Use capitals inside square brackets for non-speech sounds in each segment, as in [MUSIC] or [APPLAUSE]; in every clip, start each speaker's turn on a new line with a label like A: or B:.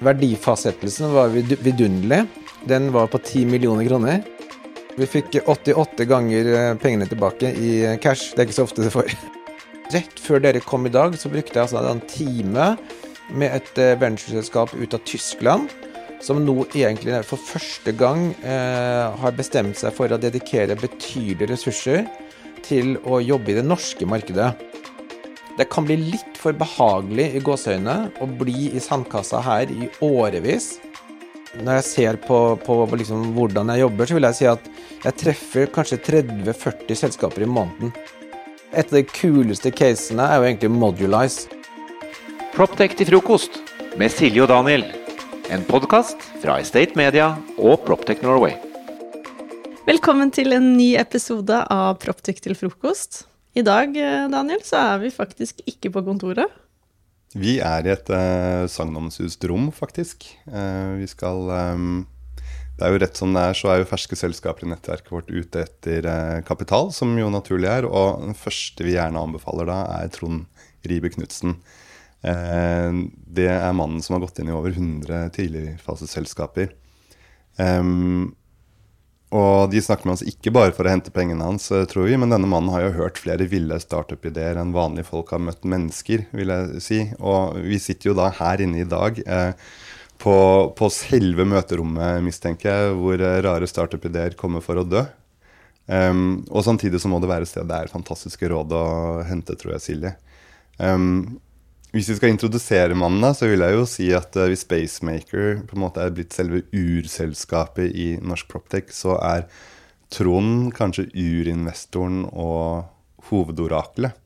A: Verdifastsettelsen var vidunderlig. Den var på 10 millioner kroner. Vi fikk 88 ganger eh, pengene tilbake i cash. Det er ikke så ofte det får. [LAUGHS] Rett før dere kom i dag, så brukte jeg altså en time med et eh, ventureselskap ut av Tyskland, som nå egentlig for første gang eh, har bestemt seg for å dedikere betydelige ressurser til å jobbe i det norske markedet. Det kan bli litt for behagelig i gåseøynene å bli i sandkassa her i årevis. Når jeg ser på, på liksom hvordan jeg jobber, så vil jeg si at jeg treffer kanskje 30-40 selskaper i måneden. Et av de kuleste casene er jo egentlig Modulize.
B: Proptech til frokost med Silje og Daniel. En podkast fra Estate Media og Proptech Norway.
C: Velkommen til en ny episode av Proptech til frokost. I dag, eh, Daniel, så er vi faktisk ikke på kontoret.
D: Vi er i et uh, sagnomsust rom, faktisk. Uh, vi skal um, Det er jo rett som det er, så er jo ferske selskaper i nettverket vårt ute etter uh, kapital, som jo naturlig er. Og den første vi gjerne anbefaler da, er Trond Ribe Knutsen. Det er mannen som har gått inn i over 100 tidligfaseselskaper. Um, og de snakker med oss ikke bare for å hente pengene hans, eh, tror vi, men denne mannen har jo hørt flere ville startup-ideer enn vanlige folk har møtt mennesker, vil jeg si. Og vi sitter jo da her inne i dag eh, på, på, selve møterommet, mistenker jeg, hvor eh, rare startup-ideer kommer for å dø. Um, og samtidig så må det være et sted det er fantastiske råd å hente, tror jeg, Silje. Um, hvis vi skal introdusere mannen, da, så vil jeg jo si at uh, hvis Spacemaker på en måte er blitt selve urselskapet i norsk proptech, så er Trond kanskje urinvestoren og hovedoraklet.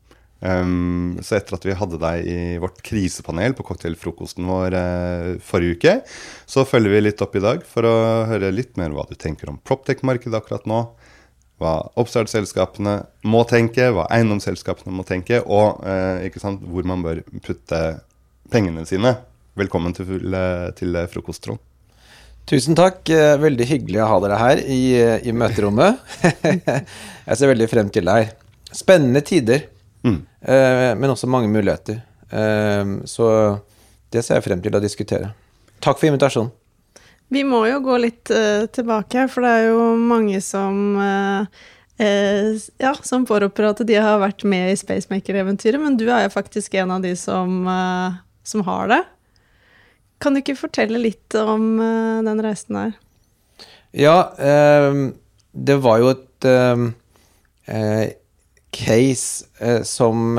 D: Um, så etter at vi hadde deg i vårt krisepanel på cocktailfrokosten vår uh, forrige uke, så følger vi litt opp i dag for å høre litt mer hva du tenker om proptech-markedet akkurat nå hva oppstartsselskapene må tenke, hva eiendomsselskapene må tenke, og eh, sant, hvor man bør putte pengene sine. Velkommen til, til frokost, Trond.
A: Tusen takk. Eh, veldig hyggelig å ha dere her i, i møterommet. [LAUGHS] jeg ser veldig frem til det her. Spennende tider, mm. eh, men også mange muligheter. Eh, så det ser jeg frem til å diskutere. Takk for invitasjonen.
C: Vi må jo gå litt uh, tilbake, for det er jo mange som uh, uh, ja, som påroper at de har vært med i Spacemaker-eventyret, men du er jo faktisk en av de som, som har det. Kan du ikke fortelle litt om den reisen her?
A: Ja, det var jo et case som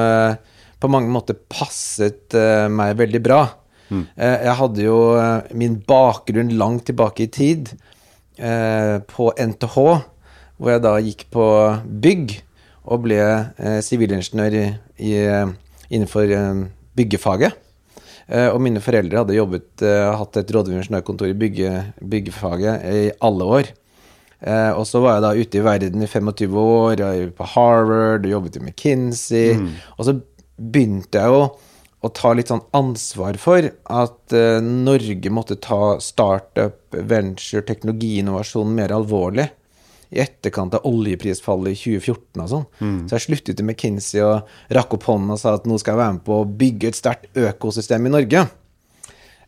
A: på mange måter passet meg veldig bra. Mm. Jeg hadde jo eh, min bakgrunn langt tilbake i tid eh, på NTH, hvor jeg da gikk på bygg og ble sivilingeniør innenfor byggefaget. Og mine foreldre hadde jobbet, hatt et rådgiveringeniørkontor i bygge, byggefaget i alle år. og så var jeg da ute i verden i 25 år, på Harvard, og jobbet i McKinsey. Mm. Og så begynte jeg jo å ta litt sånn ansvar for at uh, Norge måtte ta startup, venture, teknologiinnovasjon mer alvorlig i etterkant av oljeprisfallet i 2014 og sånn. Mm. Så jeg sluttet i McKinsey og rakk opp hånden og sa at nå skal jeg være med på å bygge et sterkt økosystem i Norge.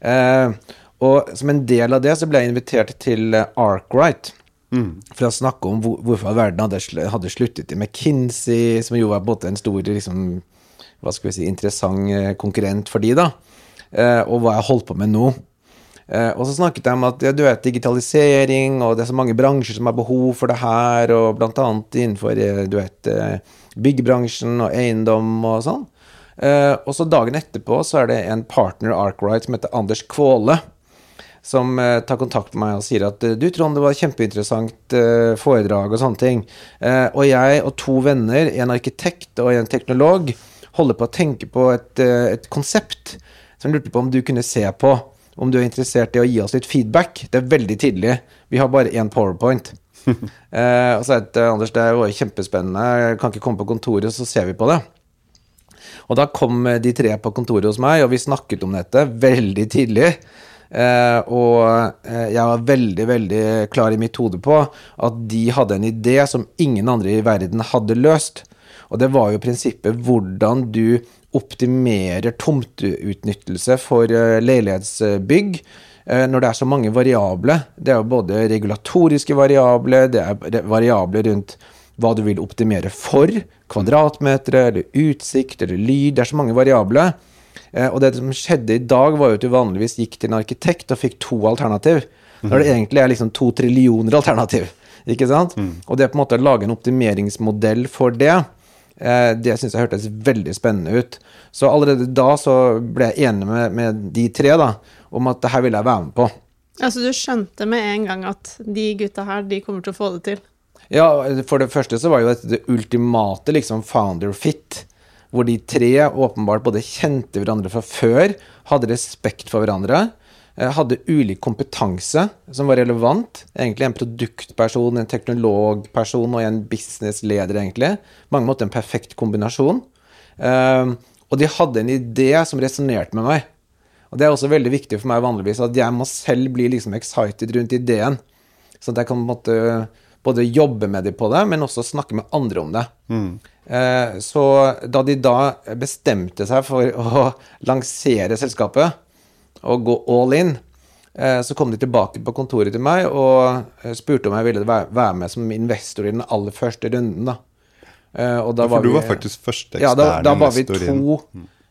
A: Uh, og som en del av det så ble jeg invitert til Arkwright. Mm. For å snakke om hvor, hvorfor verden hadde, hadde, sluttet i McKinsey, som jo var både en stor liksom, hva skal vi si, interessant eh, konkurrent for de da, eh, og hva jeg holdt på med nå. Eh, og så snakket jeg om at ja, du vet, digitalisering, og det er så mange bransjer som har behov for det her, og blant annet innenfor du vet, byggebransjen og eiendom og sånn. Og så dagen etterpå så er det en partner Arkwright som heter Anders Kvåle, som tar kontakt med meg og sier at du Trond, det var et kjempeinteressant foredrag og sånne ting. og jeg og to venner, en arkitekt og en teknolog, holder på å tenke på et, eh, et konsept som lurte på om du kunne se på. Om du er interessert i å gi oss litt feedback. Det er veldig tidlig. Vi har bare én powerpoint. [LAUGHS] eh, og så het Anders det var kjempespennende, jeg kan ikke komme på kontoret, så ser vi på det. Og da kom eh, de tre på kontoret hos meg, og vi snakket om dette veldig tidlig. Eh, og eh, jeg var veldig, veldig klar i mitt hode på at de hadde en idé som ingen andre i verden hadde løst. Og det var jo prinsippet hvordan du optimerer tomteutnyttelse for eh, leilighetsbygg eh, når det er så mange variable. Det er jo både regulatoriske variable, det er variabler rundt hva du vil optimere for, kvadratmeter eller utsikt eller lyd. Det er så mange variabler. Eh, og det som skjedde i dag, var jo at du vanligvis gikk til en arkitekt og fikk to alternativ. Når det egentlig er liksom to trillioner alternativ. Ikke sant? Mm. Og det er på en måte å lage en optimeringsmodell for det, det syns jeg hørtes veldig spennende ut. Så allerede da så ble jeg enig med, med de tre da, om at det her ville jeg være med på.
C: Altså du skjønte med en gang at de gutta her, de kommer til å få det til?
A: Ja, for det første så var jo dette det ultimate liksom founder fit. Hvor de tre åpenbart både kjente hverandre fra før, hadde respekt for hverandre, eh, hadde ulik kompetanse som var relevant. Egentlig en produktperson, en teknologperson og en businessleder, egentlig. På mange måter en perfekt kombinasjon. Eh, og de hadde en idé som resonnerte med meg. Og det er også veldig viktig for meg vanligvis, at jeg må selv bli liksom excited rundt ideen. Sånn at jeg kan måte både jobbe med dem på det, men også snakke med andre om det. Mm. Eh, så da de da bestemte seg for å [LAUGHS] lansere selskapet og gå all in, eh, så kom de tilbake på kontoret til meg og eh, spurte om jeg ville være med som investor i den aller første runden. da.
D: Eh, og da ja, for var du vi, var faktisk første eksterne
A: investor Ja, da, da var vi to,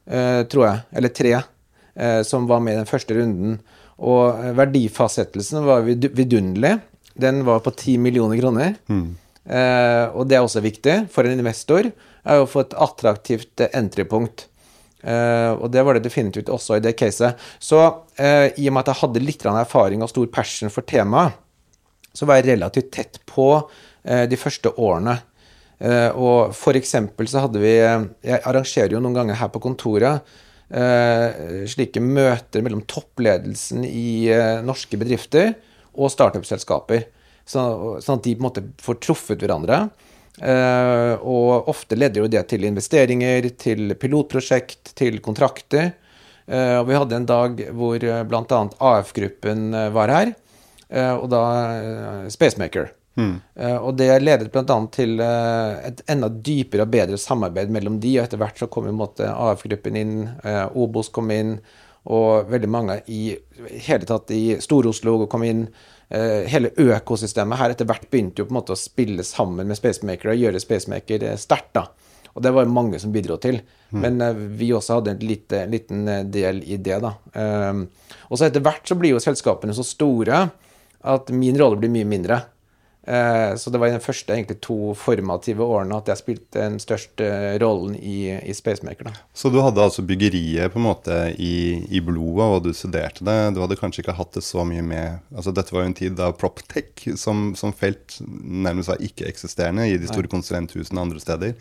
A: eh, tror jeg, eller tre, som var med i den første runden. Og verdifastsettelsen var vidunderlig. Den var på 10 millioner kroner. Mm. Og det er også viktig for en investor er å få et attraktivt entrypunkt. Eh, og det var det definitivt også i det caset. Så eh, i og med at jeg hadde litt erfaring og stor passion for temaet, så var jeg relativt tett på eh, de første årene. Og for eksempel så hadde vi Jeg arrangerer jo noen ganger her på kontoret slike møter mellom toppledelsen i norske bedrifter og startup-selskaper. Sånn at de på en måte får truffet hverandre. Uh, og ofte leder jo det til investeringer, til pilotprosjekt, til kontrakter. Uh, og vi hadde en dag hvor uh, bl.a. AF-gruppen var her, og da Spacemaker. Mm. og det ledet bl.a. til et enda dypere og bedre samarbeid mellom de, og etter hvert så kom AF-gruppen inn, Obos kom inn, og veldig mange i hele tatt i Stor-Oslo kom inn. Uh, hele økosystemet her etter hvert begynte jo på en måte å spille sammen med Spacemaker og gjøre Spacemaker uh, sterkt. da. Og det var mange som bidro til. Mm. Men uh, vi også hadde en lite, liten del i det, da. og så etter hvert så blir jo selskapene så store at min rolle blir mye mindre. Eh, så det var i de første egentlig to formative årene at jeg spilte den største rollen i, i Spacemaker. Da.
D: Så du hadde altså byggeriet på en måte i, i, blodet, og du studerte det. Du hadde kanskje ikke hatt det så mye med altså Dette var jo en tid da PropTech som, som felt nærmest var ikke-eksisterende i de store konsulenthusene andre steder.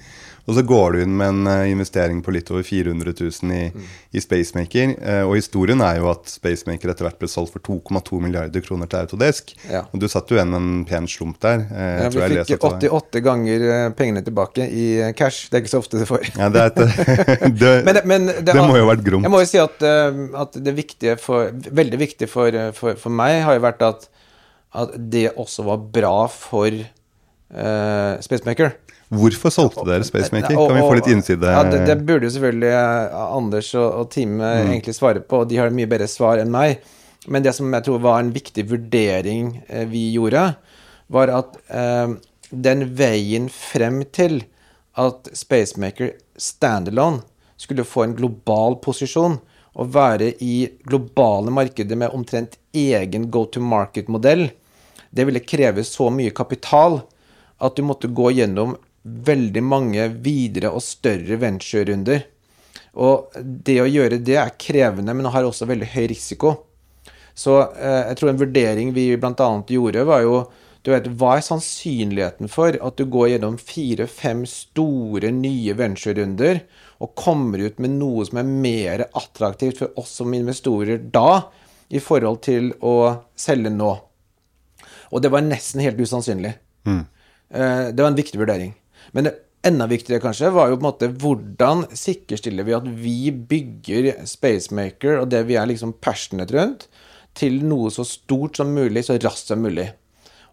D: Og så går du inn med en uh, investering på litt over 400 000 i, mm. i Spacemaker. Uh, og historien er jo at Spacemaker etter hvert ble solgt for 2,2 milliarder kroner til Autodesk. Ja. Og du satt jo igjen med en pen slump der.
A: Uh, ja, vi fikk 88 ganger pengene tilbake i cash. Det er ikke så ofte du får.
D: ja, det, et, [LAUGHS] [LAUGHS] det, men, men det, det, må jo ha vært gromt.
A: Jeg må jo si at, at det viktige for, veldig viktig for, for, for, meg har jo vært at, at det også var bra for Spacemaker.
D: Hvorfor solgte dere Spacemaker? Kan vi få litt innside?
A: Ja, det, det, burde jo selvfølgelig eh, Anders og, og teamet mm. egentlig svare på, og de har mye bedre svar enn meg. Men det som jeg tror var en viktig vurdering eh, vi gjorde, var at eh, den veien frem til at Spacemaker standalone skulle få en global posisjon og være i globale markeder med omtrent egen go to market-modell, det ville kreve så mye kapital at du måtte gå gjennom veldig mange videre og større venture-runder. Og det å gjøre det er krevende, men har også veldig høy risiko. Så eh, jeg tror en vurdering vi bl.a. gjorde, var jo du vet, Hva er sannsynligheten for at du går gjennom fire-fem store, nye venture-runder og kommer ut med noe som er mer attraktivt for oss som investorer da, i forhold til å selge nå? Og det var nesten helt usannsynlig. Mm. Eh, det var en viktig vurdering. Men det enda viktigere kanskje var jo på en måte hvordan sikkerstiller vi at vi bygger Spacemaker og det vi er liksom passionate rundt, til noe så stort som mulig, så raskt som mulig.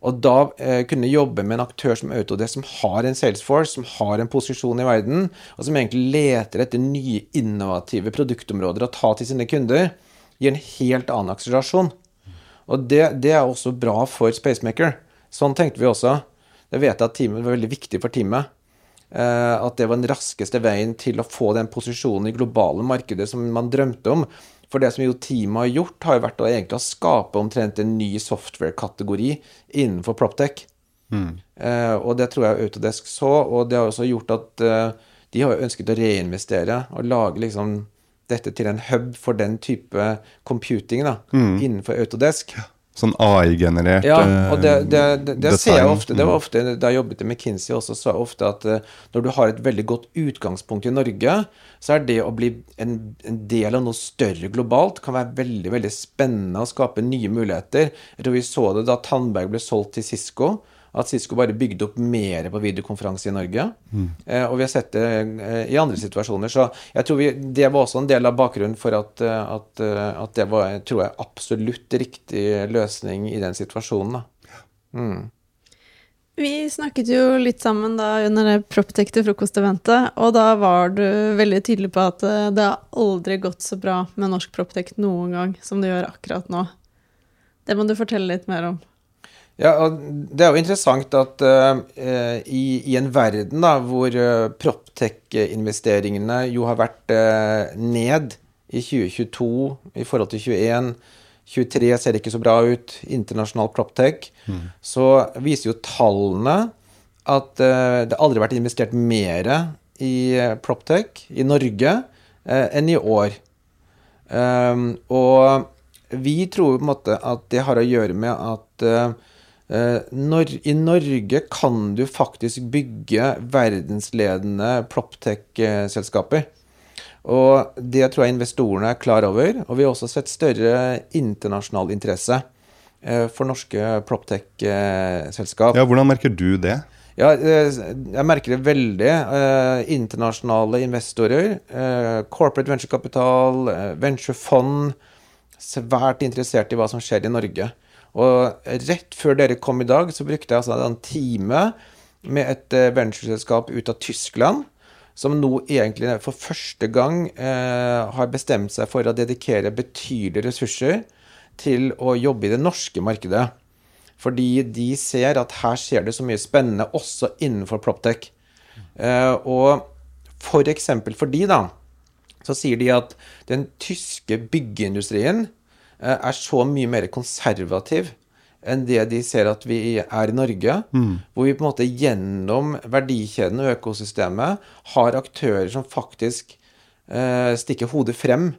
A: Og da eh, kunne jobbe med en aktør som Autodesk, som har en Salesforce, som har en posisjon i verden, og som egentlig leter etter nye innovative produktområder å ta til sine kunder, gir en helt annen akselerasjon. Og det, det er også bra for Spacemaker. Sånn tenkte vi også. Det vet jeg at teamet var veldig viktig for teamet. Eh, at det var den raskeste veien til å få den posisjonen i globale markedet som man drømte om. For det som jo teamet har gjort, har jo vært å egentlig skape omtrent en ny software-kategori innenfor Proptech. Mm. Eh, og det tror jeg Autodesk så, og det har også gjort at eh, de har ønsket å reinvestere og lage liksom dette til en hub for den type computing da, mm. innenfor Autodesk. Ja.
D: Sånn AI-generert
A: Ja, og det, det, det, det ser jeg ofte. Det var ofte Da jeg jobbet i McKinsey også, sa jeg ofte at uh, når du har et veldig godt utgangspunkt i Norge, så er det å bli en, en, del av noe større globalt kan være veldig veldig spennende og skape nye muligheter. Jeg tror vi så det da Tandberg ble solgt til Cisco at Cisco bare bygde opp mer på videokonferanse i Norge. Mm. Eh, og vi har sett det eh, i andre situasjoner. Så jeg tror vi, det var også en del av bakgrunnen for at, eh, at, eh, at det var tror jeg, absolutt riktig løsning i den situasjonen. Mm.
C: Vi snakket jo litt sammen da under det Proptech til frokosteventet, og da var du veldig tydelig på at det har aldri gått så bra med norsk Proptech noen gang som det gjør akkurat nå. Det må du fortelle litt mer om.
A: Ja, og Det er jo interessant at uh, i, i, en verden da, hvor uh, Proptech-investeringene jo har vært uh, ned i 2022 i forhold til 2021 23 ser ikke så bra ut, internasjonal Proptech, mm. så viser jo tallene at uh, det aldri har vært investert mer i Proptech i Norge enn i år. Um, og vi tror på en måte at det har å gjøre med at I Norge kan du faktisk bygge verdensledende proptech-selskaper. Og det tror jeg investorene er klar over. Og vi har også sett større internasjonal interesse eh, for norske proptech-selskap.
D: Ja, hvordan merker du det?
A: Ja, eh, jeg merker det veldig. internasjonale investorer, corporate venturekapital, venturefond, svært interessert i hva som skjer i Norge. Og rett før dere kom i dag, så brukte jeg altså en time med et uh, ventureselskap ut av Tyskland, som nå egentlig for første gang eh, har bestemt seg for å dedikere betydelige ressurser til å jobbe i det norske markedet. Fordi de ser at her skjer det så mye spennende også innenfor Proptech. Eh, og for eksempel for de, da, så sier de at den tyske byggeindustrien Eh, er så mye mer konservativ enn det de ser at vi er i Norge. Mm. Hvor vi på en måte gjennom verdikjeden og økosystemet har aktører som faktisk eh, stikker hodet frem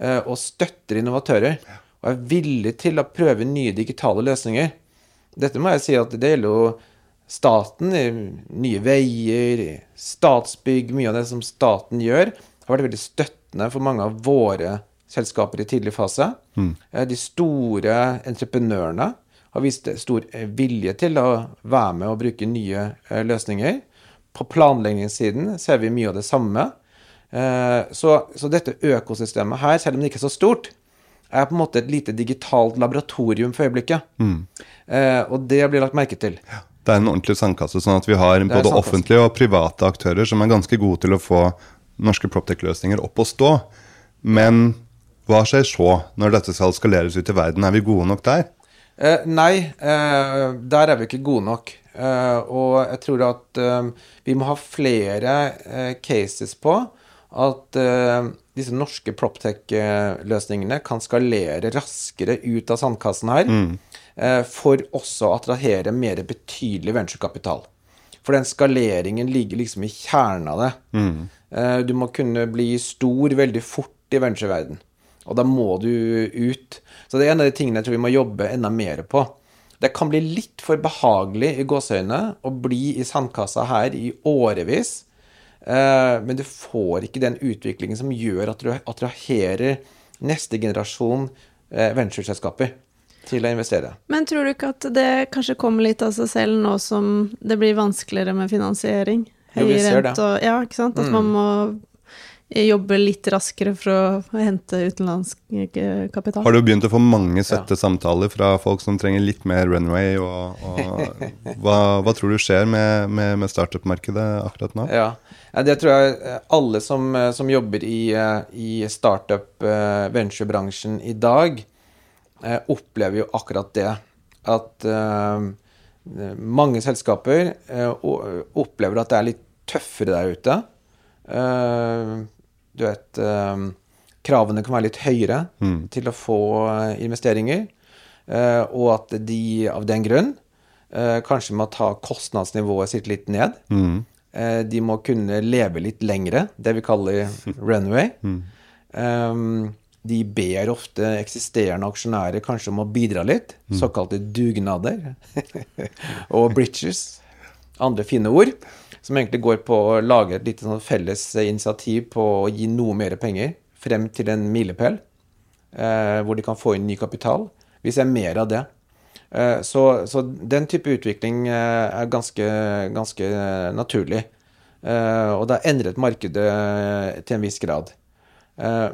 A: eh, og støtter innovatører. Og er villig til å prøve nye digitale løsninger. Dette må jeg si at det gjelder jo staten, Nye Veier, Statsbygg Mye av det som staten gjør, har vært veldig støttende for mange av våre selskaper i tidlig fase. Mm. De store entreprenørene har vist stor eh, vilje til å være med og bruke nye eh, løsninger. På planleggingssiden ser vi mye av det samme. Så, så, dette økosystemet her, selv om det ikke er så stort, er på en måte et lite digitalt laboratorium for øyeblikket. Mm. Og det blir lagt merke til. Ja,
D: det er en ordentlig sandkasse, sånn at vi har både offentlige og private aktører som er ganske gode til å få norske Proptech-løsninger opp å stå. Men hva skjer så, når dette skal skaleres ut i verden? Er vi gode nok der?
A: Eh, nei, eh, der er vi ikke gode nok. Eh, og jeg tror at eh, vi må ha flere eh, cases på at eh, disse norske proptech-løsningene kan skalere raskere ut av sandkassen her. Mm. for også å attrahere mer betydelig venturekapital. For den skaleringen ligger liksom i kjernen av det. Mm. du må kunne bli stor veldig fort i ventureverden. Og da må du ut. Så det er en av de tingene jeg tror vi må jobbe enda mer på. Det kan bli litt for behagelig i gåseøynene å bli i sandkassa her i årevis. Eh, men du får ikke den utviklingen som gjør at du attraherer neste generasjon eh, ventureselskaper til å investere.
C: Men tror du ikke at det kanskje kommer litt av seg selv nå som det blir vanskeligere med finansiering?
A: Jo, vi ser det.
C: Og, ja, ikke sant? At mm. man må jobbe litt raskere for å hente utenlandsk eh, kapital.
D: Har du begynt å få mange søtte samtaler fra folk som trenger litt mer runway? Og, og hva, hva, tror du skjer med, med, med startup-markedet akkurat nå?
A: Ja, det tror jeg eh, alle som, eh, som jobber i, i startup-venture-bransjen i dag, opplever jo akkurat det. At mange selskaper opplever at det er litt tøffere der ute. Du vet Kravene kan være litt høyere mm. til å få eh, investeringer. Og at de av den grunn kanskje må ta kostnadsnivået sitt litt ned. Mm. De må kunne leve litt lengre, det vi kaller [LAUGHS] runway. Mm. Um, de ber ofte eksisterende aksjonærer kanskje om å bidra litt. Mm. Såkalte dugnader. [LAUGHS] og bridges. Andre fine ord. Som egentlig går på å lage et lite sånn felles initiativ på å gi noe mer penger frem til en milepæl eh, hvor de kan få inn ny kapital. Vi ser mer av det. Eh, så, så, den type utvikling eh, er ganske, ganske naturlig. Og det har endret markedet til en viss grad.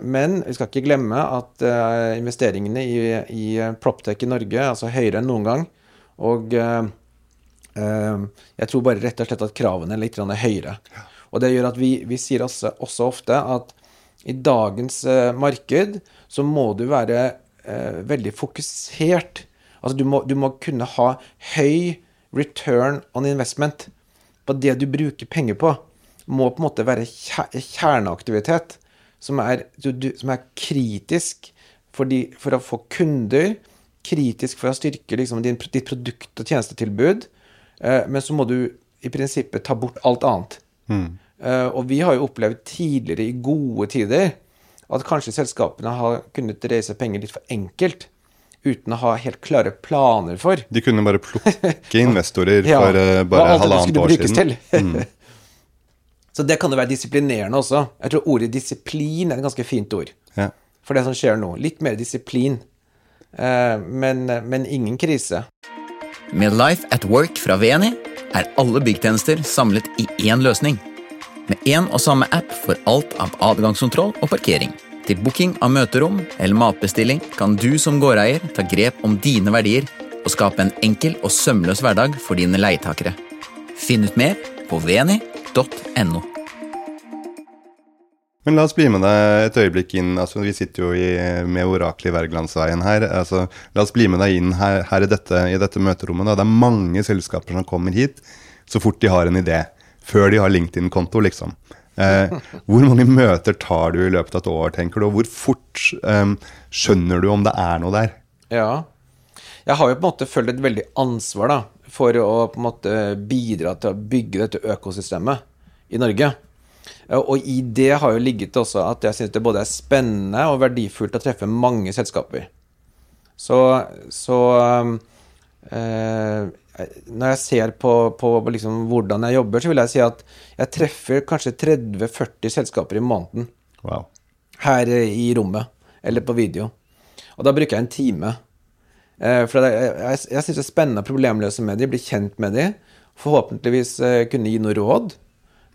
A: Men vi skal ikke glemme at investeringene i, i Proptech i Norge altså høyere enn noen gang. Og jeg tror bare rett og slett at kravene er litt høyere. Og det gjør at vi, vi sier også, også ofte at i dagens eh, marked så må du være eh, veldig fokusert. Altså du må, du må, kunne ha høy return on investment på det du bruker penger på. Må på en måte være kjerneaktivitet som er, som er kritisk for, de, for, å få kunder, kritisk for å styrke liksom, din, ditt produkt- og tjenestetilbud. Eh, men så må du i prinsippet ta bort alt annet. Mm. Eh, og vi har jo opplevd tidligere, i gode tider, at kanskje selskapene har kunnet reise penger litt for enkelt. Uten å ha helt klare planer for.
D: De kunne bare plukke [LAUGHS] investorer ja, for uh, bare halvannet år siden. Mm. [LAUGHS]
A: Så det kan jo være disiplinerende også. Jeg tror ordet disiplin er et ganske fint ord ja. for det som skjer nå. Litt mer disiplin, men, men ingen krise.
B: Med Life at Work fra VNI er alle byggtjenester samlet i én løsning med én og samme app for alt av adgangskontroll og parkering. Til booking av møterom eller matbestilling kan du som gårdeier ta grep om dine verdier og skape en enkel og sømløs hverdag for dine leietakere. Finn ut mer på veni.no.
D: Men la oss bli med deg et øyeblikk inn. altså Vi sitter jo i, med oraklet i Wergelandsveien her. altså La oss bli med deg inn her, her i, dette, i, dette, møterommet. Da. Det er mange selskaper som kommer hit så fort de har en idé før de har LinkedIn-konto, liksom. Eh, hvor mange møter tar du i løpet av et år, tenker du? Og hvor fort eh, skjønner du om det er noe der?
A: Ja. Jeg har jo på en måte følt et veldig ansvar da, for å på en måte bidra til å bygge dette økosystemet i Norge. Og i det har jo ligget også at jeg syns det både er spennende og verdifullt å treffe mange selskaper. Så, så eh, når jeg ser på, på liksom hvordan jeg jobber, så vil jeg si at jeg treffer kanskje 30-40 selskaper i måneden.
D: Wow.
A: Her i rommet, eller på video. Og da bruker jeg en time. Eh, for jeg, jeg, jeg syns det er spennende å problemløse med dem, bli kjent med dem. Forhåpentligvis eh, kunne gi noe råd.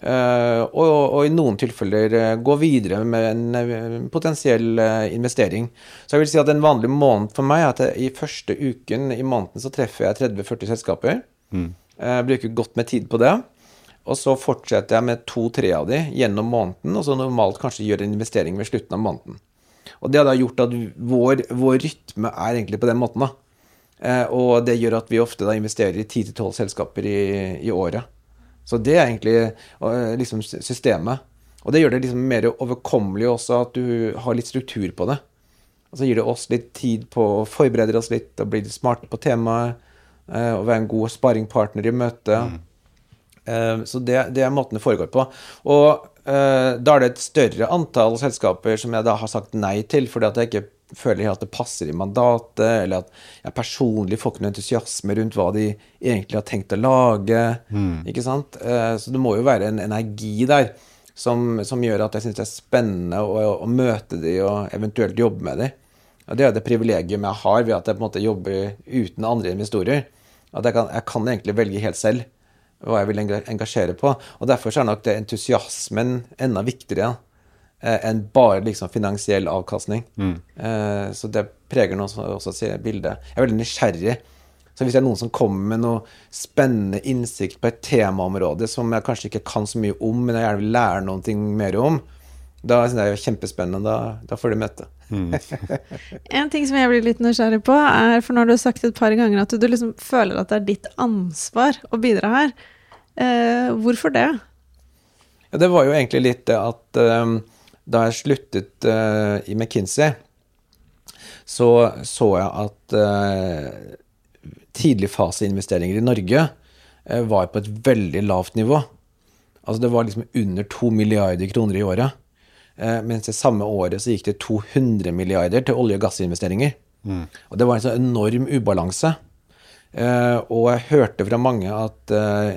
A: Uh, og, og, i noen tilfeller uh, gå videre med en uh, potensiell investering. Så jeg vil si at en vanlig måned for meg er at jeg, i første uken i måneden så treffer jeg 30-40 selskaper. Mm. bruker godt med tid på det. Og så fortsetter jeg med to-tre av de gjennom måneden, og så normalt kanskje gjør en investering ved slutten av måneden. Og det har da gjort at vår, vår rytme er egentlig på den måten, da. og det gjør at vi ofte da investerer i 10-12 selskaper i, i året. Så det er egentlig eh, liksom systemet. Og det gjør det liksom mer overkommelig også at du har litt struktur på det. Og så gir det oss litt tid på å forberede oss litt og bli litt smarte på temaet. Eh, og være en god sparringpartner i møtet. Mm. Eh, så det, det, er måten det foregår på. Og da er det et større antall selskaper som jeg da har sagt nei til, fordi at jeg ikke føler at det passer i mandatet, eller at jeg personlig får ikke noe entusiasme rundt hva de egentlig har tenkt å lage. Mm. ikke sant? Eh, så det må jo være en energi der som, som gjør at jeg syns det er spennende å, å, møte de og eventuelt jobbe med de. Og Det er det privilegium jeg har ved at jeg på en måte jobber uten andre investorer. At jeg kan, jeg kan egentlig velge helt selv hva jeg vil engasjere på. Og Derfor er nok det entusiasmen enda viktigere eh, enn bare liksom finansiell avkastning. Eh, så det preger nå også, også bildet. Jeg er veldig nysgjerrig. Så hvis det er noen som kommer med noe spennende innsikt på et temaområde som jeg kanskje ikke kan så mye om, men jeg gjerne vil lære noe mer om, da syns jeg det er kjempespennende. Da, da får de møte. [LAUGHS]
C: En ting som jeg blir litt nysgjerrig på, er for når du har sagt et par ganger at du liksom føler at det er ditt ansvar å bidra her. Eh, hvorfor det?
A: Ja, det var jo egentlig litt det at eh, da jeg sluttet uh, i McKinsey, så så jeg at uh, tidligfaseinvesteringer i Norge uh, var på et veldig lavt nivå. Altså det var liksom under 2 milliarder kroner i året. Uh, mens det samme året så gikk det 200 milliarder til olje- og gassinvesteringer. Og det var en sånn enorm ubalanse. Uh, og jeg hørte fra mange at uh,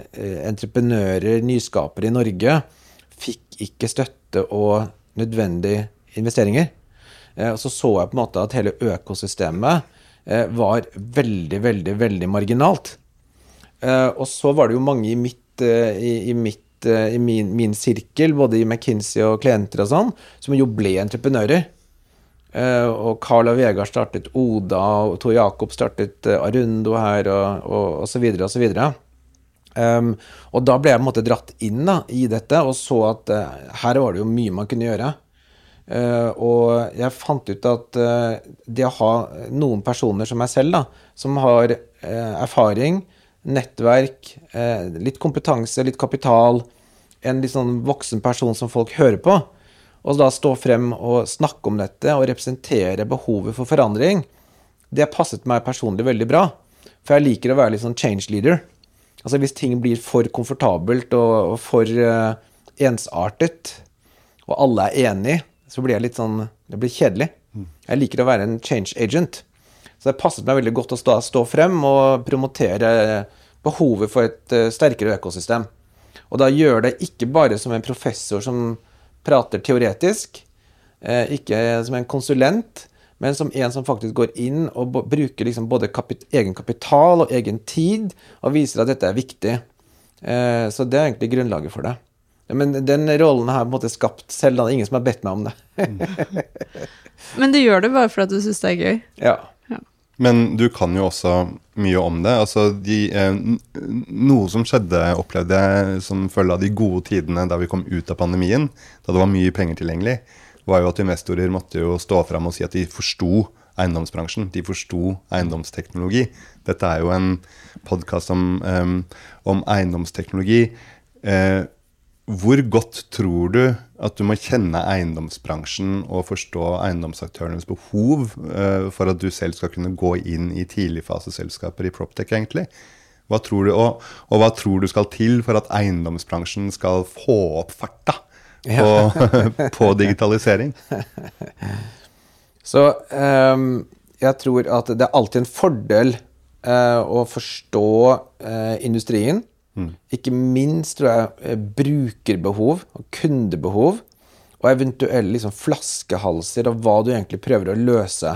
A: entreprenører, nyskapere i Norge, fikk ikke støtte og nødvendige investeringer. Eh, og så så jeg på en måte at hele økosystemet eh, var veldig, veldig, veldig marginalt. Eh, og så var det jo mange i mitt, i, i mitt i min, min sirkel, både i McKinsey og klienter og sånn, som jo ble entreprenører. Og Carl og Vegard startet Oda, og Tor Jakob startet Arundo her, og, og, og så videre og så videre. Um, og da ble jeg på en måte dratt inn da, i dette, og så at uh, her var det jo mye man kunne gjøre. Uh, og jeg fant ut at uh, det å ha noen personer som meg selv, da, som har erfaring, nettverk, litt kompetanse, litt kapital, en litt sånn voksen person som folk hører på, og da stå frem og snakke om dette og representere behovet for forandring, det passet meg personlig veldig bra. For jeg liker å være litt sånn change leader. Altså hvis ting blir for komfortabelt og, og for eh, ensartet, og alle er enig, så blir jeg litt sånn Det blir kjedelig. Jeg liker å være en change agent. Så det passet meg veldig godt å stå, stå frem og promotere behovet for et eh, sterkere økosystem. Og da gjør det ikke bare som en professor som prater teoretisk, eh, ikke som en konsulent, men som en som faktisk går inn og bruker liksom både kapit egen kapital og egen tid, og viser at dette er viktig. Eh, så det er egentlig grunnlaget for det. Men den rollen har jeg på en måte skapt selv, da. Det er ingen som har bedt meg om det. [LAUGHS]
C: Men du gjør det bare fordi du syns det er gøy.
A: ja.
D: Men du kan jo også mye om det. Altså, de, eh, noe som skjedde, opplevde jeg som følge av de gode tidene da vi kom ut av pandemien, da det var mye penger tilgjengelig, var jo at investorer måtte jo stå fram og si at de forsto eiendomsbransjen. De forsto eiendomsteknologi. Dette er jo en podkast om, um, om eiendomsteknologi. Eh, hvor godt tror du at du må kjenne eiendomsbransjen og forstå eiendomsaktørenes behov eh, for at du selv skal kunne gå inn i tidligfaseselskaper i Proptech, egentlig? Hva tror du, og, og hva tror du skal til for at eiendomsbransjen skal få opp farta på, [LAUGHS] på digitalisering?
A: Så um, jeg tror at det er alltid en fordel uh, å forstå uh, industrien. Ikke minst tror jeg eh, brukerbehov og kundebehov, og eventuelle liksom, flaskehalser og hva du egentlig prøver å løse.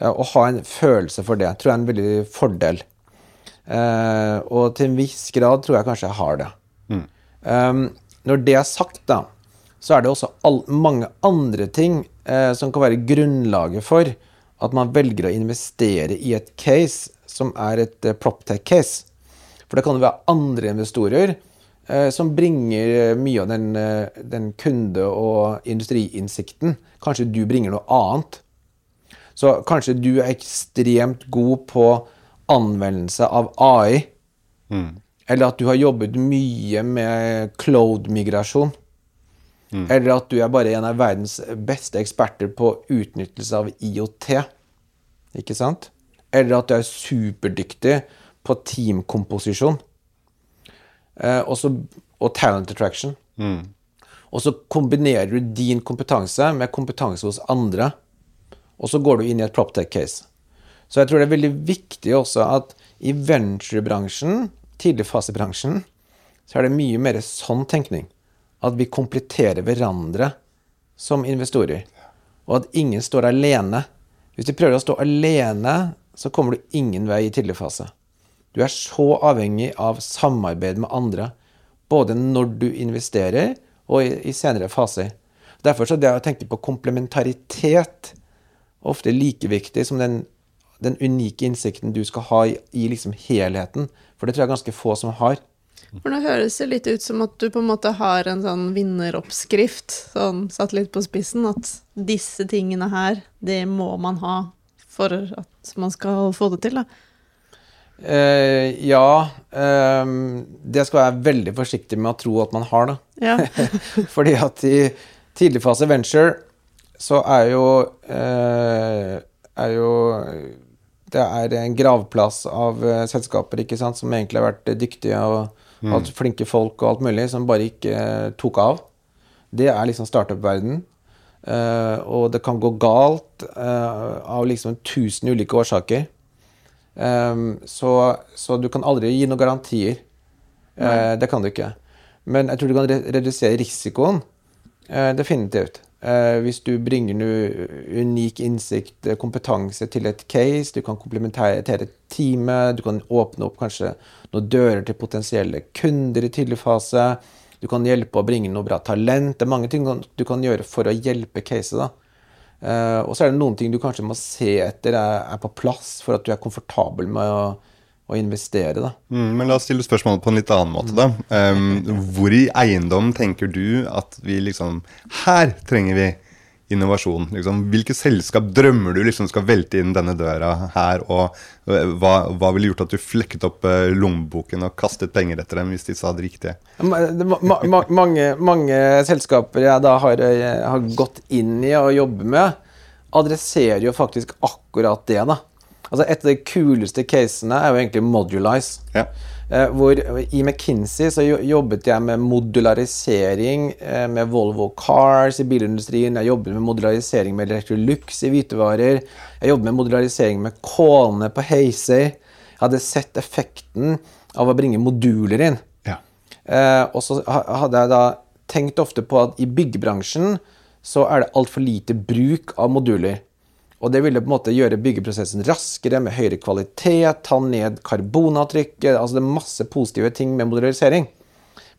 A: Ja, å ha en følelse for det tror jeg er en veldig fordel. Eh, og til en viss grad tror jeg kanskje jeg har det. Um, når det er sagt, da, så er det også all, mange andre ting eh, som kan være grunnlaget for at man velger å investere i et case som er et eh, proptech-case. For det kan jo være andre investorer eh, som bringer eh, mye av den, eh, den kunde- og industriinnsikten. Kanskje du bringer noe annet. Så kanskje du er ekstremt god på anvendelse av AI. Eller at du har jobbet mye med cloud-migrasjon. Eller at du er bare en av verdens beste eksperter på utnyttelse av IOT. Ikke sant? Eller at du er superdyktig på teamkomposisjon. Eh, også, og talent attraction. Og så kombinerer du din kompetanse med kompetanse hos andre. Og så går du inn i et proptech-case. Så jeg tror det er veldig viktig også at i venturebransjen, tidligfasebransjen, så er det mye mer sånn tenkning. At vi kompletterer hverandre som investorer. Og at ingen står alene. Hvis du prøver å stå alene, så kommer du ingen vei i tidligfase. Du er så avhengig av samarbeid med andre, både når du investerer og i, senere faser. Derfor så det å tenke på komplementaritet ofte like viktig som den, den unike innsikten du skal ha i, i liksom helheten. For det tror jeg ganske få som har.
C: For nå høres det litt ut som at du på en måte har en sånn vinneroppskrift, sånn satt litt på spissen, at disse tingene her, det må man ha for at man skal få det til, da.
A: Uh, ja. Uh, det skal jeg være veldig forsiktig med å tro at man har, da.
C: Ja. [LAUGHS]
A: Fordi at i tidligfase venture så er jo uh, er jo Det er en gravplass av uh, selskaper ikke sant, som egentlig har vært dyktige og hatt flinke folk og alt mulig, som bare ikke uh, tok av. Det er liksom startup-verden. Uh, og det kan gå galt eh, av liksom tusen ulike årsaker. Um, så, så du kan aldri gi noen garantier. Eh, det kan du ikke. Men jeg tror du kan re redusere risikoen. Eh, definitivt. Eh, hvis du bringer unik innsikt, eh, kompetanse til et case, du kan komplementere teamet, du kan åpne opp kanskje noen dører til potensielle kunder i tidlig fase. Du kan hjelpe å bringe noe bra talent. Det er mange ting du kan gjøre for å hjelpe caset. da. Uh, og så er det noen ting du kanskje må se etter er, er på plass for at du er komfortabel med å, å investere. Da.
D: Mm, men la oss stille spørsmålet på en litt annen måte, da. Um, hvor i eiendom tenker du at vi liksom Her trenger vi innovasjon. Liksom. Hvilke selskap drømmer du liksom skal velte inn denne døra her? Og hva, hva ville gjort at du flekket opp uh, lommeboken og kastet penger etter dem hvis de sa det riktige?
A: Ma ma ma mange, mange, selskaper jeg da har, jeg har gått inn i og jobber med, adresserer jo faktisk akkurat det. da. Altså Et av de kuleste casene er jo egentlig Modulize.
D: Ja.
A: Eh, hvor I McKinsey så jobbet jeg med modularisering eh, med Volvo Cars i bilindustrien. Jeg jobbet med modularisering med Electrolux i hvitevarer. Jeg jobbet med modularisering med Kåne på Hazer. Jeg hadde sett effekten av å bringe moduler inn.
D: Ja.
A: Eh, og så hadde jeg da tenkt ofte på at i byggebransjen så er det altfor lite bruk av moduler. Og det ville på en måte gjøre byggeprosessen raskere, med høyere kvalitet, ta ned karbonavtrykket altså Det er masse positive ting med modularisering.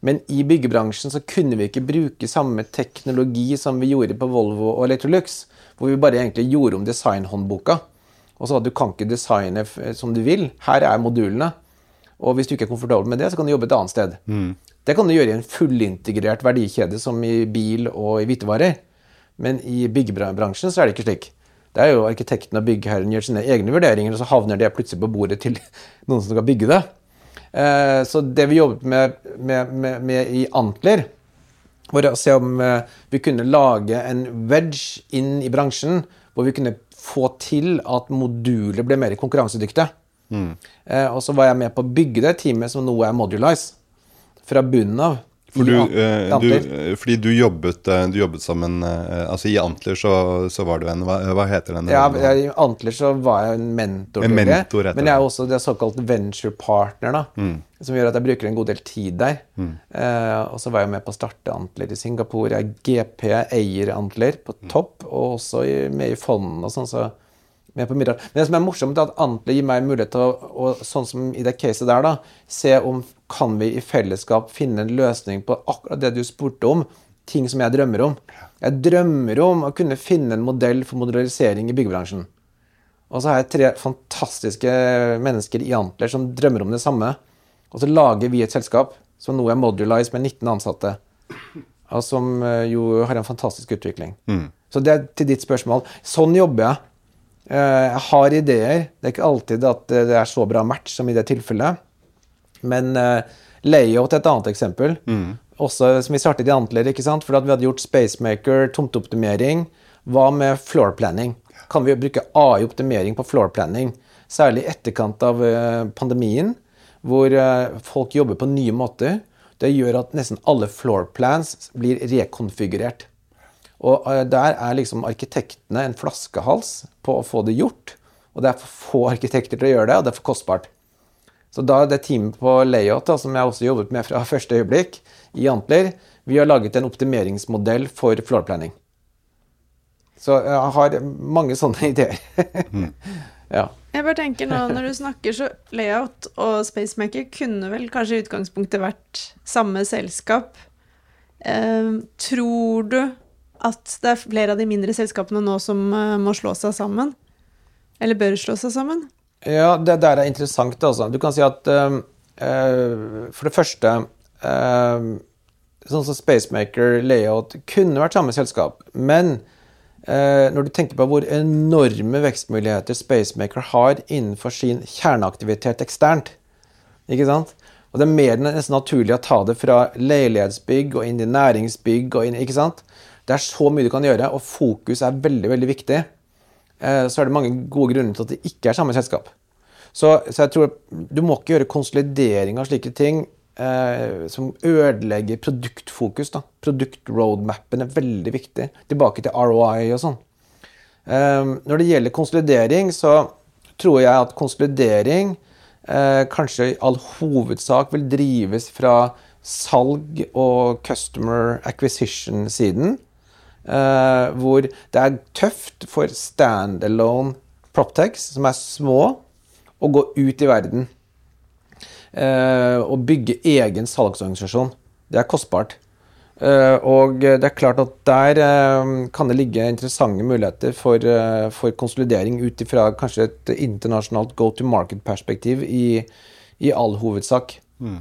A: Men i byggebransjen så kunne vi ikke bruke samme teknologi som vi gjorde på Volvo og Electrolux, hvor vi bare egentlig gjorde om designhåndboka. Og så at du kan ikke designe som du vil. Her er modulene. Og hvis du ikke er komfortabel med det, så kan du jobbe et annet sted.
D: Mm.
A: Det kan du gjøre i en fullintegrert verdikjede som i bil og i hvitevarer. Men i byggebransjen så er det ikke slik. Det er jo arkitekten og byggherren gjør sine egne vurderinger, og så havner det plutselig på bordet til [LAUGHS] noen som skal bygge det. Eh, så det vi jobbet med, med, med, med i Antler, var å se om eh, vi kunne lage en wedge inn i bransjen, hvor vi kunne få til at moduler ble mer konkurransedyktige.
D: Mm.
A: Eh, og så var jeg med på å bygge det teamet som nå er Modulize, fra bunnen av.
D: For du, eh, du, fordi du jobbet, eh, du jobbet sammen en eh, Altså i Antler så, så var du en Hva, hva heter den?
A: Ja, jeg, I Antler så var jeg en mentor.
D: En mentor,
A: men jeg er også det såkalt venture partner, da,
D: Mm.
A: som gjør at jeg bruker en god del tid der. Eh, og så var jeg med på å starte Antler i Singapore. Jeg er GP, eier Antler på
D: Mm.
A: topp, og også i, med i fondene og sånn. så med på middag. Men det som er morsomt, er at Antler gir meg mulighet til å, å sånn som i det caset der, da, se om kan vi i fellesskap finne en løsning på akkurat det du spurte om. Ting som jeg drømmer om. Jeg drømmer om å kunne finne en modell for modularisering i byggebransjen. Og så har jeg tre fantastiske mennesker i Antler som drømmer om det samme. Og så lager vi et selskap som nå er Modulize med 19 ansatte. Og som eh, jo har en fantastisk utvikling.
D: Mm.
A: Så det er til ditt spørsmål. Sånn jobber jeg. Eh, Jeg har ideer. Det er ikke alltid at det er så bra match som i det tilfellet. Men eh, layout er et annet eksempel. Også som vi startet i Antler, ikke sant? for at vi hadde gjort Spacemaker, tomteoptimering. Hva med floor planning? Kan vi bruke AI-optimering på floor planning? Særlig i etterkant av eh, pandemien, hvor folk jobber på nye måter. Det gjør at nesten alle floor plans blir rekonfigurert. Og eh, der er liksom arkitektene en flaskehals på å få det gjort. Og det er for få arkitekter til å gjøre det, og det er for kostbart. Så da er det teamet på layout, da, som jeg også jobbet med fra [LAUGHS] første øyeblikk i Antler, vi har laget en optimeringsmodell for floor planning. Så jeg har mange sånne [LAUGHS] ideer. ja.
C: Jeg bare tenker nå, Når du snakker så layout og Spacemaker kunne vel kanskje i utgangspunktet vært samme selskap. Eh, tror du at det er flere av de mindre selskapene nå som uh, må slå seg sammen? Eller bør slå seg sammen?
A: Ja, det der er interessant, altså. Du kan si at uh, uh, for det første Sånn som Spacemaker, Layout kunne vært samme selskap. Men når du tenker på hvor enorme vekstmuligheter Spacemaker har innenfor sin kjerneaktivitet eksternt, ikke sant? Og det er mer nesten naturlig å ta det fra leilighetsbygg og inn i næringsbygg og inn, ikke sant? Det er så mye du kan gjøre, og fokus er veldig, veldig viktig. Eh, så er det mange gode grunner til at det ikke er samme selskap. Så, så jeg tror du må ikke gjøre konsolidering av slike ting eh, som ødelegger produktfokus. da. Produktroadmappen er veldig viktig. Tilbake til ROI og sånn. Eh, når det gjelder konsolidering, så tror jeg at konsolidering eh, kanskje i all hovedsak vil drives fra salg og customer acquisition-siden. Uh, hvor det er tøft for standalone proptex, som er små, å gå ut i verden uh, og bygge egen salgsorganisasjon. Det er kostbart. Uh, og det er klart at der kan det ligge interessante muligheter for, for konsolidering ut ifra kanskje et internasjonalt go to market-perspektiv i, i, all hovedsak. Mm.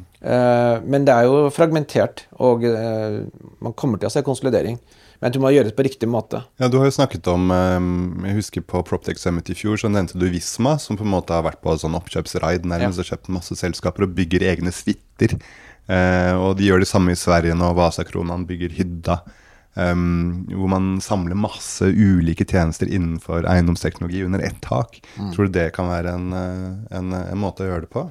A: men det er jo fragmentert, og man kommer til å se konsolidering. Men du må gjøre det på riktig måte.
D: Ja, Du har jo snakket om ehm, Jeg husker på Proptech Summit i fjor, så nevnte du Visma, som på en måte har vært på sånn oppkjøpsraid nærmest ja. og kjøpt masse selskaper og bygger egne suiter. Eh, og de gjør det samme i Sverige nå. Vasakronan bygger Hydda. Um, hvor man samler masse ulike tjenester innenfor eiendomsteknologi under ett tak. Mm. Tror du det kan være en, eh, en, en, måte å gjøre det på?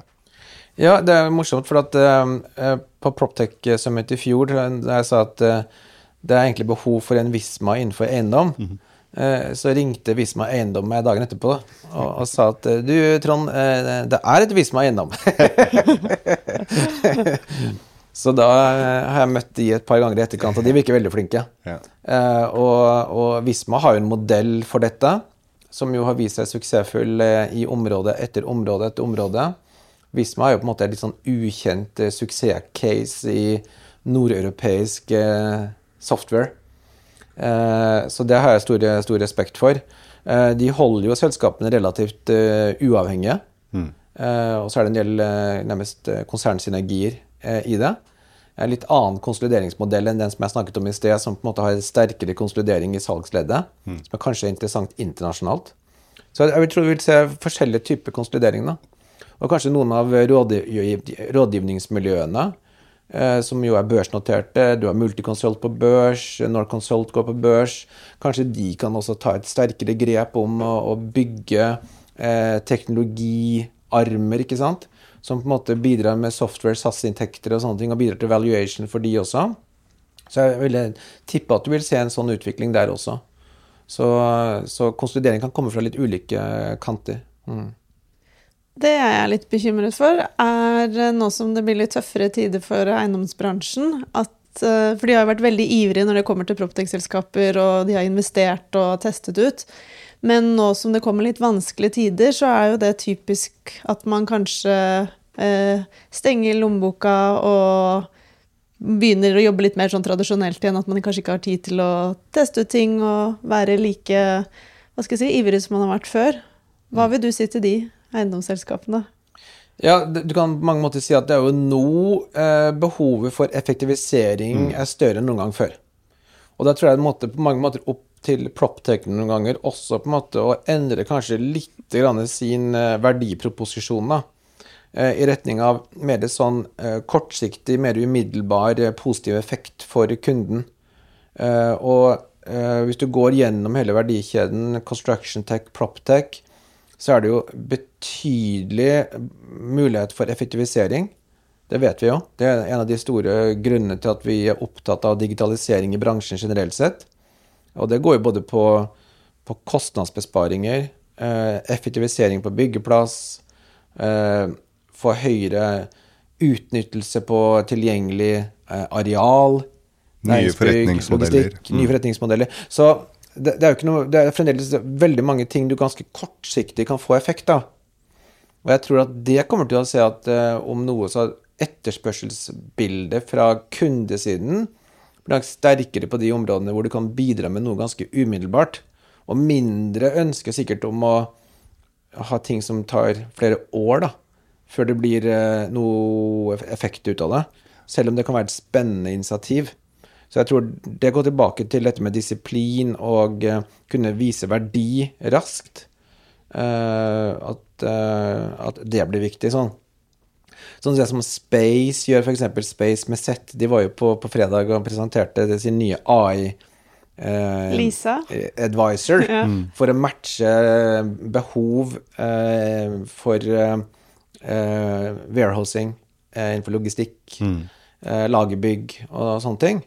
A: Ja, det er morsomt, for at uh, på Proptech Summit i fjor, da jeg sa at uh, det er egentlig behov for en Visma innenfor eiendom. Mm -hmm. Så ringte Visma Eiendom meg dagen etterpå og, og sa at du, Trond, eh, det er et Visma Eiendom. [LAUGHS] Så da har jeg møtt de et par ganger i etterkant, og de virker veldig flinke. Ja. Og, og, Visma har jo en modell for dette, som jo har vist seg suksessfull i område etter område etter område. Visma er jo på en måte et litt sånn ukjent suksesscase i nordeuropeisk software. Eh, så det har jeg stor, stor respekt for. Eh, de holder jo selskapene relativt eh, uavhengige. Mm. og så er det en del nærmest konsernsynergier i det. En litt annen konsolideringsmodell enn den som jeg snakket om i sted, som på en måte har sterkere konsolidering i salgsleddet, mm. som er kanskje interessant internasjonalt. Så jeg tror vi vil se forskjellige typer konsolidering. da. Og kanskje noen av rådgiv rådgivningsmiljøene som jo er børsnoterte. Du har Multiconsult på børs, Norconsult går på børs. Kanskje de kan også ta et sterkere grep om å, å bygge eh, teknologiarmer, ikke sant? Som på en måte bidrar med software, SAS-inntekter og sånne ting, og bidrar til valuation for de også. Så jeg ville tippe at du vil se en sånn utvikling der også. Så, så konsolidering kan komme fra litt ulike kanter. Mm.
C: Det jeg er litt bekymret for, er eh, nå som det blir litt tøffere tider for eiendomsbransjen, at eh, For de har jo vært veldig ivrige når det kommer til proptech-selskaper, og de har investert og testet ut. Men nå som det kommer litt vanskelige tider, så er jo det typisk at man kanskje eh, stenger lommeboka og begynner å jobbe litt mer sånn tradisjonelt igjen. At man kanskje ikke har tid til å teste ut ting og være like hva skal jeg si, ivrig som man har vært før. Hva vil du si til de? Eiendomsselskapene?
A: Ja, Du kan på mange måter si at det er jo nå eh, behovet for effektivisering mm. er større enn noen gang før. Og da tror jeg det måtte på mange måter opp til proptech noen ganger også på en måte å endre kanskje litt grann sin eh, verdiproposisjon. da, eh, I retning av mer sånn kortsiktig, mer umiddelbar positiv effekt for kunden. Eh, og hvis du går gjennom hele verdikjeden, construction tech, proptech, så er det jo betydelig mulighet for effektivisering. Det vet vi jo. Det er en av de store grunnene til at vi er opptatt av digitalisering i bransjen generelt sett. Og det går jo både på, på kostnadsbesparinger, eh, effektivisering på byggeplass, eh, få høyere utnyttelse på tilgjengelig eh, areal,
D: nye forretningsmodeller.
A: Nye mm. forretningsmodeller. Så det, det, er jo ikke noe, det er fremdeles veldig mange ting du ganske kortsiktig kan få effekt av. Og jeg tror at det kommer til å se at uh, om noe så etterspørselsbildet fra kundesiden langt sterkere på de områdene hvor du kan bidra med noe ganske umiddelbart. Og mindre ønske sikkert om å ha ting som tar flere år, da, før det blir eh, noe effekt ut av det. Selv om det kan være et spennende initiativ. Så jeg tror det går tilbake til dette med disiplin og uh, kunne vise verdi raskt. Uh, at, uh, at, det blir viktig sånn. Sånn som Space gjør, f.eks. Space med Z. De var jo på, på fredag og presenterte sin nye AI.
C: Lisa.
A: Advisor. Ja. Mm. For å matche behov for warehousing innenfor logistikk, mm. lagerbygg og sånne ting.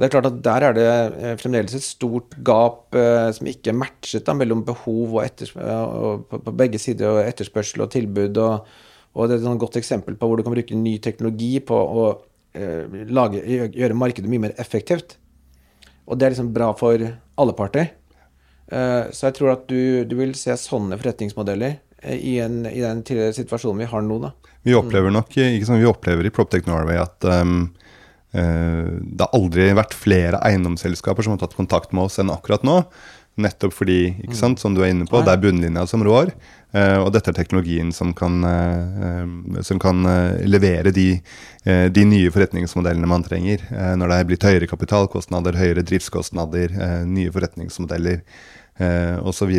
A: Og det er klart at Der er det eh, fremdeles et stort gap eh, som ikke er matchet da, mellom behov og, og på, på, begge sider, og etterspørsel og tilbud. Og, og det er et godt eksempel på hvor du kan bruke ny teknologi på å eh, lage, gjøre markedet mye mer effektivt. Og det er liksom bra for alle parter. Eh, så jeg tror at du, du vil se sånne forretningsmodeller eh, i, en, i, den situasjonen vi har nå. da.
D: Vi opplever nok, ikke sant, vi opplever i PropTech Norway at um Eh, det har aldri vært flere eiendomsselskaper som har tatt kontakt med oss enn akkurat nå. Nettopp fordi, ikke sant, som du er inne på, det er bunnlinja som rår. Eh, og dette er teknologien som kan, eh, som kan levere de, de, nye forretningsmodellene man trenger. Når det er blitt høyere kapitalkostnader, høyere driftskostnader, nye forretningsmodeller osv.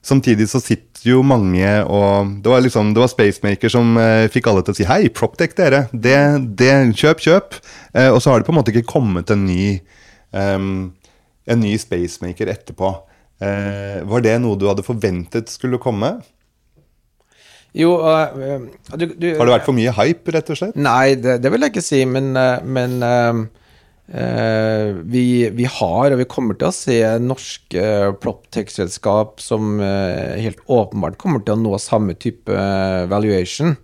D: Samtidig så sitter jo mange og Det var liksom, det var Spacemaker som eh, fikk alle til å si hei, Proptech dere. Det, det, kjøp, kjøp. Eh, og så har det på en måte ikke kommet en ny, um, en ny Spacemaker etterpå. Eh, var det noe du hadde forventet skulle komme?
A: Jo uh, du, du,
D: Har det vært for mye hype, rett og slett?
A: Nei, det, det vil jeg ikke si, men, men uh, Uh, vi, vi, har, og vi kommer til å se norske proptech-selskap som uh, helt åpenbart kommer til å nå samme type uh, valuation.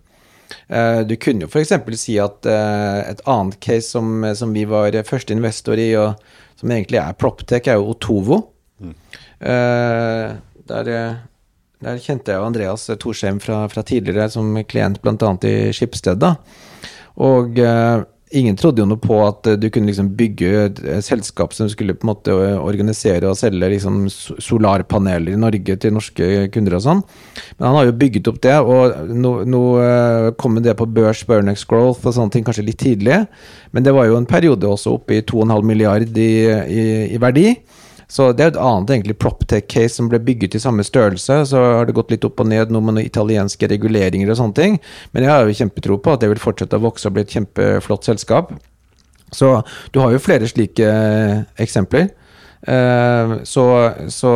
A: du kunne jo f.eks. si at et annet case som, som, vi var første investor i, og som egentlig er proptech, er jo Otovo. Mm. Der, der, kjente jeg Andreas Torsheim fra, fra tidligere som klient bl.a. i Skipsted. Og ingen trodde jo noe på at du kunne liksom bygge et selskap som skulle på en måte organisere og selge liksom solarpaneler i Norge til norske kunder og sånn. Men han har jo bygget opp det, og nå, nå eh, kom det på børs, Burnex Growth og sånne ting kanskje litt tidlig. Men det var jo en periode også oppe i 2,5 milliard i, i, i verdi. Så det er et annet egentlig proptech-case som ble bygget i samme størrelse. Så har det gått litt opp og ned nå med noen italienske reguleringer og sånne ting. Men jeg har jo kjempetro på at det vil fortsette å vokse og bli et kjempeflott selskap. Så du har jo flere slike eh, eksempler. Eh, så, så,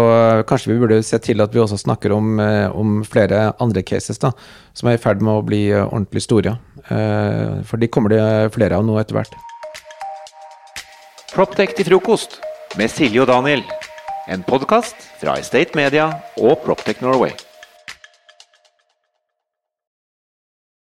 A: kanskje vi burde se til at vi også snakker om, eh, om, flere andre cases da, som er i ferd med å bli ordentlig store. For de kommer det flere av nå etter hvert.
B: Proptech til frokost med Silje og Daniel. En podkast fra Estate Media og Proptech Norway.